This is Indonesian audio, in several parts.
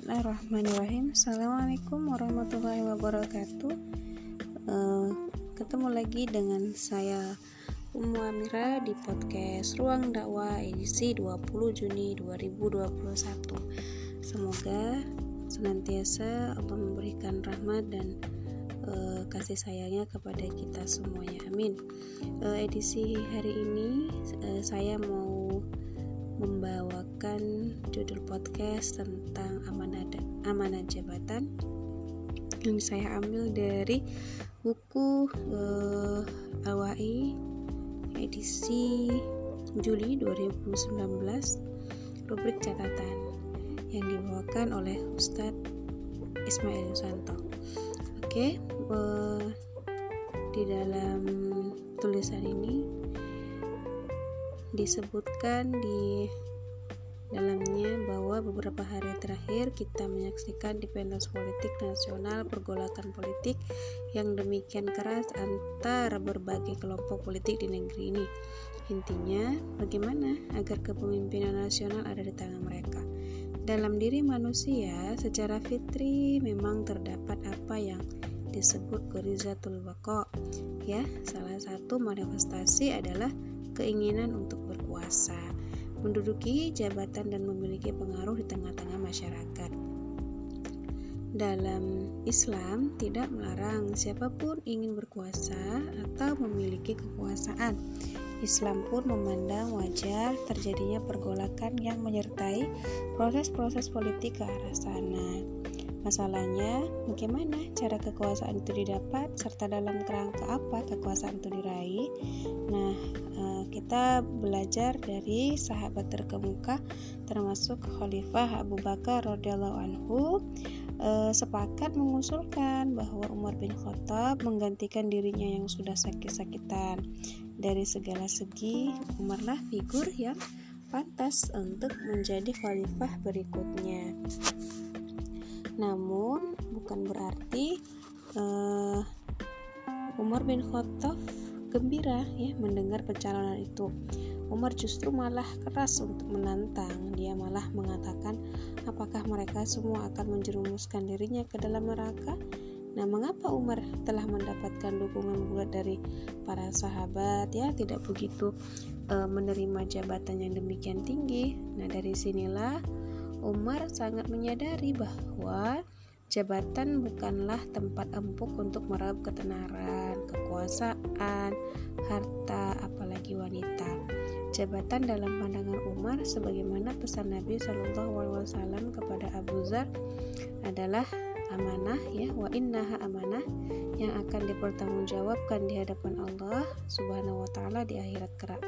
Bismillahirrahmanirrahim. Assalamualaikum warahmatullahi wabarakatuh. Uh, Ketemu lagi dengan saya Ummu Amira di podcast Ruang Dakwah edisi 20 Juni 2021 Semoga senantiasa Allah memberikan rahmat dan uh, kasih sayangnya kepada kita semuanya. Amin. Uh, Edisi hari ini saya mau membawakan judul podcast tentang amanah amanah jabatan yang saya ambil dari buku uh, eh, AWAI edisi Juli 2019 rubrik catatan yang dibawakan oleh Ustadz Ismail Yusanto. Oke, uh, di dalam tulisan ini disebutkan di dalamnya bahwa beberapa hari terakhir kita menyaksikan dipendensi politik nasional pergolakan politik yang demikian keras antara berbagai kelompok politik di negeri ini. Intinya, bagaimana agar kepemimpinan nasional ada di tangan mereka. Dalam diri manusia, secara fitri memang terdapat apa yang disebut gorizatul bako. Ya, salah satu manifestasi adalah keinginan untuk berkuasa, menduduki jabatan dan memiliki pengaruh di tengah-tengah masyarakat. Dalam Islam tidak melarang siapa pun ingin berkuasa atau memiliki kekuasaan. Islam pun memandang wajar terjadinya pergolakan yang menyertai proses-proses politik ke arah sana. Masalahnya, bagaimana cara kekuasaan itu didapat serta dalam kerangka apa kekuasaan itu diraih? Nah, eh, kita belajar dari sahabat terkemuka termasuk Khalifah Abu Bakar radhiyallahu anhu eh, sepakat mengusulkan bahwa Umar bin Khattab menggantikan dirinya yang sudah sakit-sakitan. Dari segala segi, Umarlah figur yang pantas untuk menjadi khalifah berikutnya. Namun bukan berarti uh, Umar bin Khattab gembira ya mendengar pencalonan itu. Umar justru malah keras untuk menantang. Dia malah mengatakan, apakah mereka semua akan menjerumuskan dirinya ke dalam neraka? Nah, mengapa Umar telah mendapatkan dukungan bulat dari para sahabat ya tidak begitu e, menerima jabatan yang demikian tinggi? Nah, dari sinilah Umar sangat menyadari bahwa jabatan bukanlah tempat empuk untuk meraup ketenaran, kekuasaan, harta, apalagi wanita. Jabatan dalam pandangan Umar, sebagaimana pesan Nabi Shallallahu Alaihi Wasallam kepada Abu Zar, adalah amanah ya wa innaha amanah yang akan dipertanggungjawabkan di hadapan Allah Subhanahu wa taala di akhirat kelak.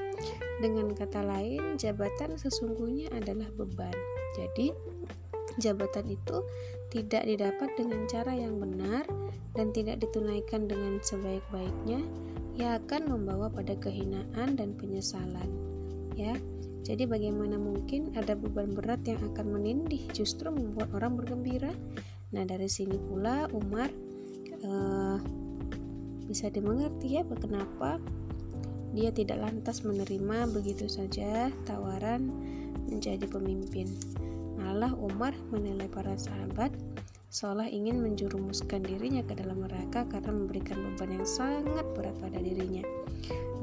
Dengan kata lain, jabatan sesungguhnya adalah beban. Jadi, jabatan itu tidak didapat dengan cara yang benar dan tidak ditunaikan dengan sebaik-baiknya, ia akan membawa pada kehinaan dan penyesalan. Ya, jadi bagaimana mungkin ada beban berat yang akan menindih justru membuat orang bergembira? Nah, dari sini pula Umar uh, bisa dimengerti ya kenapa dia tidak lantas menerima begitu saja tawaran menjadi pemimpin. Malah Umar menilai para sahabat seolah ingin menjurumuskan dirinya ke dalam neraka karena memberikan beban yang sangat berat pada dirinya.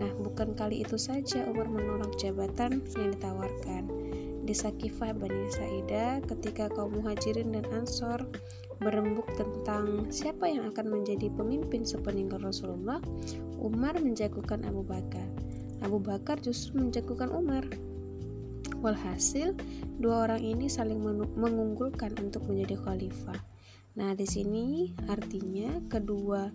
Nah, bukan kali itu saja Umar menolak jabatan yang ditawarkan. Di Sakifah Bani Sa'idah, ketika kaum muhajirin dan ansor berembuk tentang siapa yang akan menjadi pemimpin sepeninggal Rasulullah, Umar menjagokan Abu Bakar. Abu Bakar justru menjagokan Umar. Walhasil, dua orang ini saling mengunggulkan untuk menjadi khalifah. Nah, di sini artinya kedua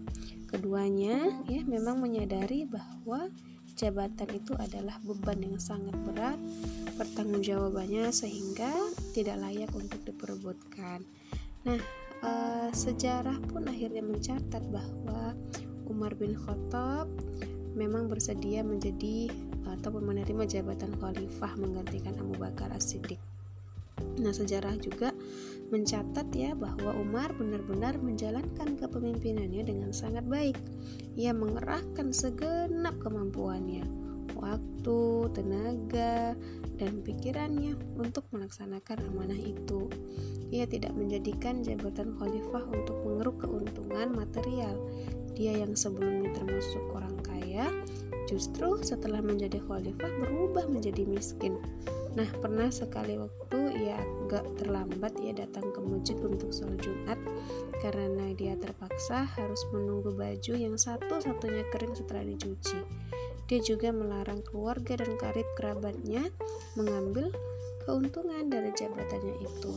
keduanya ya memang menyadari bahwa jabatan itu adalah beban yang sangat berat, pertanggungjawabannya sehingga tidak layak untuk diperebutkan. Nah, e, sejarah pun akhirnya mencatat bahwa Umar bin Khattab memang bersedia menjadi atau menerima jabatan khalifah menggantikan Abu Bakar As-Siddiq. Nah, sejarah juga mencatat ya bahwa Umar benar-benar menjalankan kepemimpinannya dengan sangat baik. Ia mengerahkan segenap kemampuannya, waktu, waktu, tenaga, dan pikirannya untuk melaksanakan amanah itu. Ia tidak menjadikan jabatan khalifah untuk mengeruk keuntungan material. Dia yang sebelumnya termasuk orang kaya, justru setelah menjadi khalifah berubah menjadi miskin. Nah, pernah sekali waktu ia agak terlambat ia datang ke masjid untuk sholat Jumat karena dia terpaksa harus menunggu baju yang satu-satunya kering setelah dicuci. Dia juga melarang keluarga dan karib kerabatnya mengambil keuntungan dari jabatannya itu.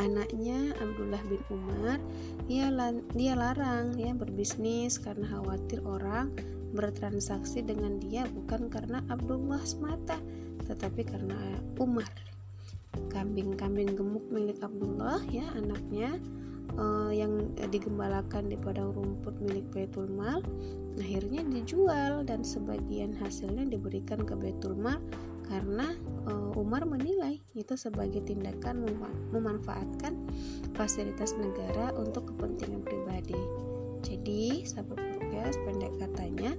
Anaknya Abdullah bin Umar, ia, dia larang ya berbisnis karena khawatir orang bertransaksi dengan dia bukan karena Abdullah semata, tetapi karena Umar. Kambing-kambing gemuk milik Abdullah ya anaknya uh, yang digembalakan di padang rumput milik Baitul Mal akhirnya dijual dan sebagian hasilnya diberikan ke Baitul Mal karena uh, Umar menilai itu sebagai tindakan mem memanfaatkan fasilitas negara untuk kepentingan pribadi. Jadi, sahabat pendek katanya,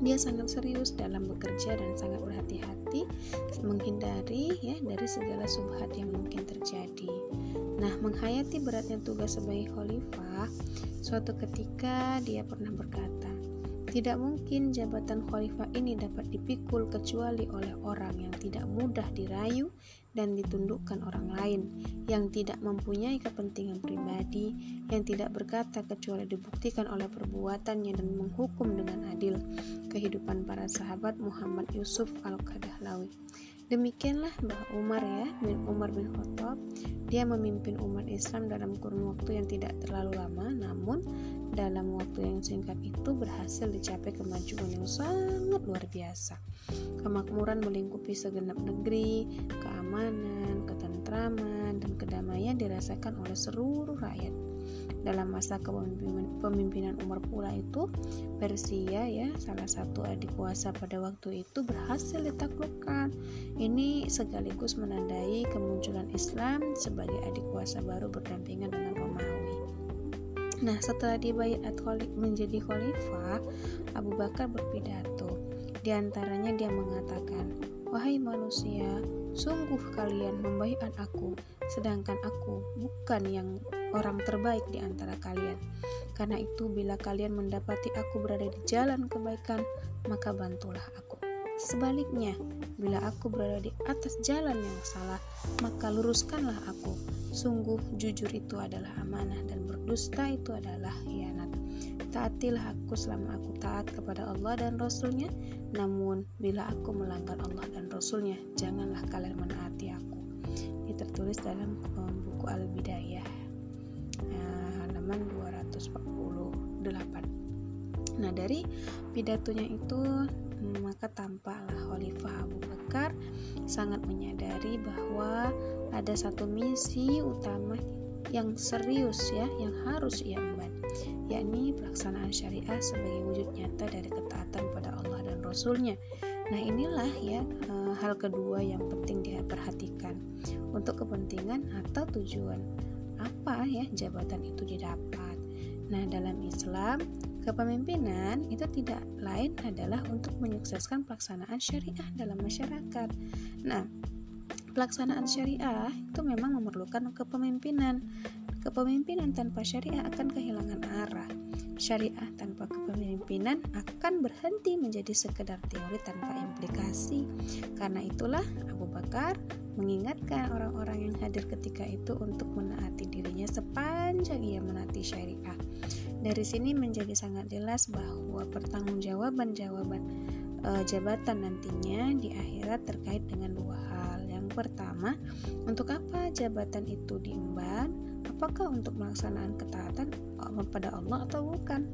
dia sangat serius dalam bekerja dan sangat berhati-hati menghindari ya dari segala subhat yang mungkin terjadi. Nah, menghayati beratnya tugas sebagai khalifah, suatu ketika dia pernah berkata, tidak mungkin jabatan khalifah ini dapat dipikul kecuali oleh orang yang tidak mudah dirayu dan ditundukkan orang lain, yang tidak mempunyai kepentingan pribadi, yang tidak berkata kecuali dibuktikan oleh perbuatannya dan menghukum dengan adil. Kehidupan para sahabat Muhammad Yusuf Al-Kadahlawi. Demikianlah Mbah Umar ya, bin Umar bin Khattab. Dia memimpin umat Islam dalam kurun waktu yang tidak terlalu lama, namun dalam waktu yang singkat itu berhasil dicapai kemajuan yang sangat luar biasa. Kemakmuran melingkupi segenap negeri, keamanan, ketentraman, dan kedamaian dirasakan oleh seluruh rakyat. Dalam masa kepemimpinan Umar pula itu Persia ya salah satu adik kuasa pada waktu itu berhasil ditaklukkan. Ini sekaligus menandai kemunculan Islam sebagai adik kuasa baru berdampingan dengan Romawi Nah setelah dibayat menjadi khalifah Abu Bakar berpidato di antaranya dia mengatakan Wahai manusia, sungguh kalian membaiat aku, sedangkan aku bukan yang orang terbaik di antara kalian. Karena itu, bila kalian mendapati aku berada di jalan kebaikan, maka bantulah aku. Sebaliknya, bila aku berada di atas jalan yang salah, maka luruskanlah aku. Sungguh jujur itu adalah amanah dan berdusta itu adalah hianat. Taatilah aku selama aku taat kepada Allah dan Rasulnya Namun bila aku melanggar Allah dan Rasulnya Janganlah kalian menaati aku Ini tertulis dalam um, buku Al-Bidayah halaman 248 nah dari pidatonya itu maka tampaklah Khalifah Abu Bakar sangat menyadari bahwa ada satu misi utama yang serius ya yang harus ia emban yakni pelaksanaan syariah sebagai wujud nyata dari ketaatan pada Allah dan Rasulnya nah inilah ya eh, hal kedua yang penting dia perhatikan untuk kepentingan atau tujuan apa ya jabatan itu didapat. Nah, dalam Islam, kepemimpinan itu tidak lain adalah untuk menyukseskan pelaksanaan syariah dalam masyarakat. Nah, pelaksanaan syariah itu memang memerlukan kepemimpinan. Kepemimpinan tanpa syariah akan kehilangan arah. Syariah tanpa kepemimpinan akan berhenti menjadi sekedar teori tanpa implikasi. Karena itulah Abu Bakar mengingatkan orang-orang yang hadir ketika itu untuk menaati dirinya sepanjang ia menaati syariah. Dari sini menjadi sangat jelas bahwa pertanggungjawaban jawaban e, jabatan nantinya di akhirat terkait dengan dua hal. Yang pertama, untuk apa jabatan itu diemban? apakah untuk melaksanakan ketaatan kepada Allah atau bukan.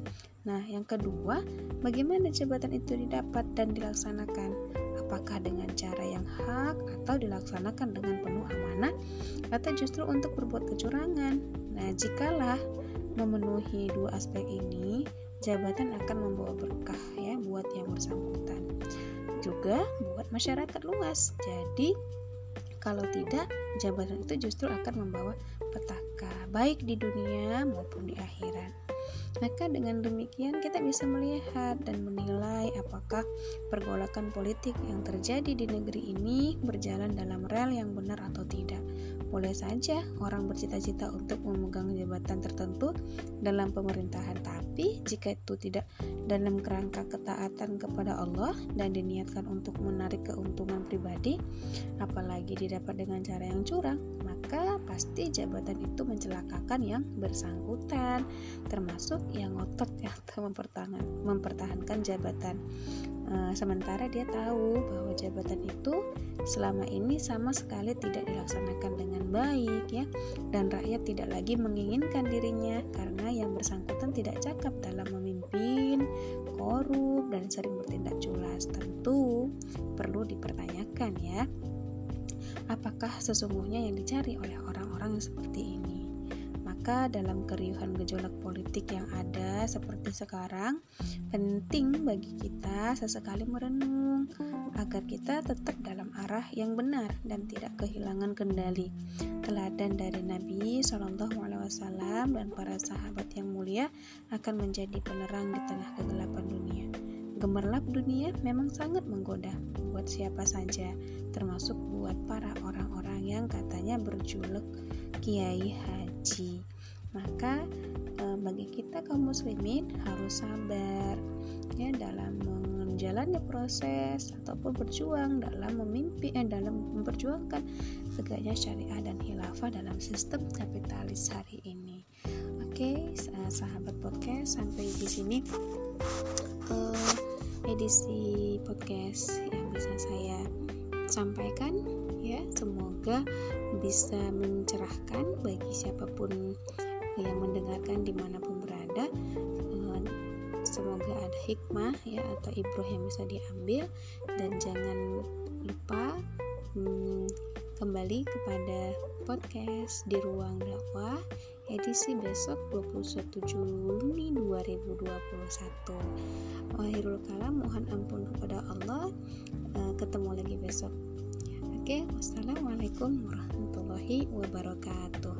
Nah, yang kedua, bagaimana jabatan itu didapat dan dilaksanakan? Apakah dengan cara yang hak atau dilaksanakan dengan penuh amanah atau justru untuk berbuat kecurangan? Nah, jikalah memenuhi dua aspek ini, jabatan akan membawa berkah ya buat yang bersangkutan. Juga buat masyarakat luas. Jadi, kalau tidak, jabatan itu justru akan membawa petaka baik di dunia maupun di akhirat. Maka dengan demikian kita bisa melihat dan menilai apakah pergolakan politik yang terjadi di negeri ini berjalan dalam rel yang benar atau tidak. Boleh saja orang bercita-cita untuk memegang jabatan tertentu dalam pemerintahan, tapi jika itu tidak dalam kerangka ketaatan kepada Allah dan diniatkan untuk menarik keuntungan pribadi, apalagi didapat dengan cara yang curang, pasti jabatan itu mencelakakan yang bersangkutan, termasuk yang ngotot yang mempertahankan, mempertahankan jabatan. E, sementara dia tahu bahwa jabatan itu selama ini sama sekali tidak dilaksanakan dengan baik ya dan rakyat tidak lagi menginginkan dirinya karena yang bersangkutan tidak cakap dalam memimpin, korup dan sering bertindak culas. Tentu perlu dipertanyakan ya. Apakah sesungguhnya yang dicari oleh orang-orang yang seperti ini? Maka dalam keriuhan gejolak politik yang ada seperti sekarang, penting bagi kita sesekali merenung agar kita tetap dalam arah yang benar dan tidak kehilangan kendali. Teladan dari Nabi Shallallahu Alaihi Wasallam dan para sahabat yang mulia akan menjadi penerang di tengah kegelapan dunia. Gemerlap dunia memang sangat menggoda buat siapa saja, termasuk buat para orang-orang yang katanya berjuluk kiai haji maka e, bagi kita kaum muslimin harus sabar ya dalam menjalani proses ataupun berjuang dalam memimpin eh, dalam memperjuangkan tegaknya syariah dan khilafah dalam sistem kapitalis hari ini. Oke, sahabat podcast sampai di sini uh, edisi podcast yang bisa saya sampaikan ya. Semoga bisa mencerahkan bagi siapa pun yang mendengarkan di mana pun berada. Eh, semoga ada hikmah ya atau ibroh yang bisa diambil. Dan jangan lupa hmm, kembali kepada podcast di ruang dakwah edisi besok 21 Juni 2021 Wahirul kalam mohon ampun kepada Allah. Eh, ketemu lagi besok. Oke, wassalamualaikum warahmatullahi wabarakatuh.